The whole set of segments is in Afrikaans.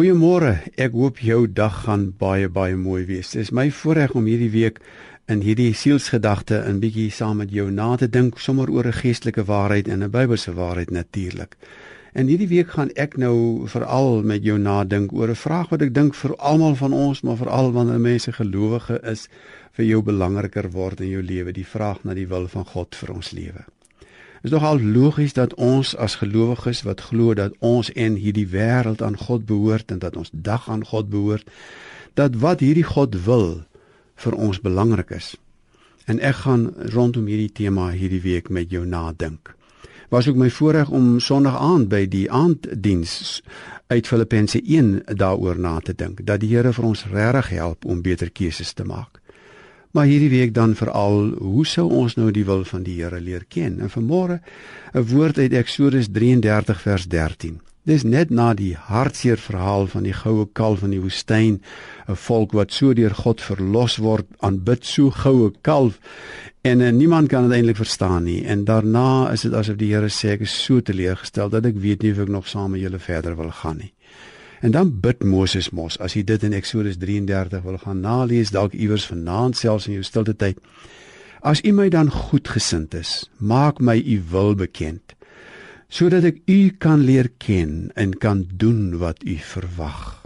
Goeiemôre. Ek hoop jou dag gaan baie baie mooi wees. Dit is my voorreg om hierdie week in hierdie sielsgedagte 'n bietjie saam met jou na te dink sommer oor 'n geestelike waarheid en 'n Bybelse waarheid natuurlik. En hierdie week gaan ek nou veral met jou nadink oor 'n vraag wat ek dink vir almal van ons, maar veral wanneer mense gelowige is, vir jou belangriker word in jou lewe, die vraag na die wil van God vir ons lewe is nogal logies dat ons as gelowiges wat glo dat ons en hierdie wêreld aan God behoort en dat ons dag aan God behoort, dat wat hierdie God wil vir ons belangrik is. En ek gaan rondom hierdie tema hierdie week met jou nadink. Was ook my voorreg om Sondag aand by die aanddiens uit Filippense 1 daaroor na te dink dat die Here vir ons regtig help om beter keuses te maak. Maar hierdie week dan veral, hoe sou ons nou die wil van die Here leer ken? En vanmôre 'n woord uit Eksodus 33 vers 13. Dis net na die hartseer verhaal van die goue kalf in die woestyn, 'n volk wat so deur God verlos word, aanbid so goue kalf en uh, niemand kan dit eintlik verstaan nie. En daarna is dit asof die Here sê ek is so teleurgestel dat ek weet nie of ek nog saam met julle verder wil gaan nie. En dan bid Moses mos as jy dit in Eksodus 33 wil gaan nalees dalk iewers vanaand selfs in jou stilte tyd. As U my dan goedgesind is, maak my U wil bekend sodat ek U kan leer ken en kan doen wat U verwag.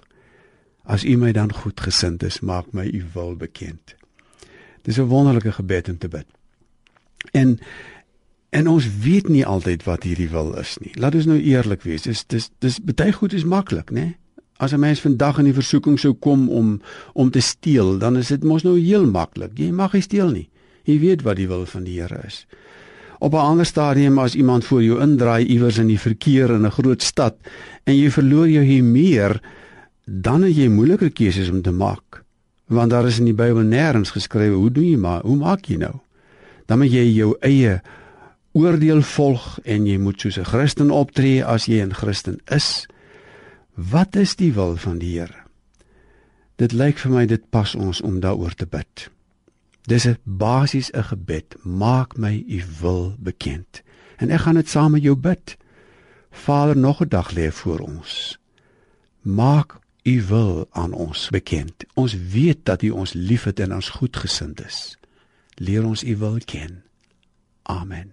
As U my dan goedgesind is, maak my U wil bekend. Dis 'n wonderlike gebed om te bid. En En ons weet nie altyd wat hierdie wil is nie. Laat ons nou eerlik wees. Dis dis dis baie goed is maklik, né? As 'n mens vandag in die versoeking sou kom om om te steel, dan is dit mos nou heel maklik. Jy mag nie steel nie. Jy weet wat die wil van die Here is. Op 'n ander stadium as iemand voor jou indraai iewers in die verkeer in 'n groot stad en jy verloor jou hier meer, dan het jy moeilike keuses om te maak. Want daar is in die Bybel nêrens geskrywe hoe doen jy maar, hoe maak jy nou? Dan moet jy jou eie oordeel volg en jy moet soos 'n Christen optree as jy 'n Christen is. Wat is die wil van die Here? Dit lyk vir my dit pas ons om daaroor te bid. Dis 'n basies 'n gebed. Maak my u wil bekend. En ek gaan dit saam met jou bid. Vader, nog 'n dag lê voor ons. Maak u wil aan ons bekend. Ons weet dat u ons liefhet en ons goedgesind is. Leer ons u wil ken. Amen.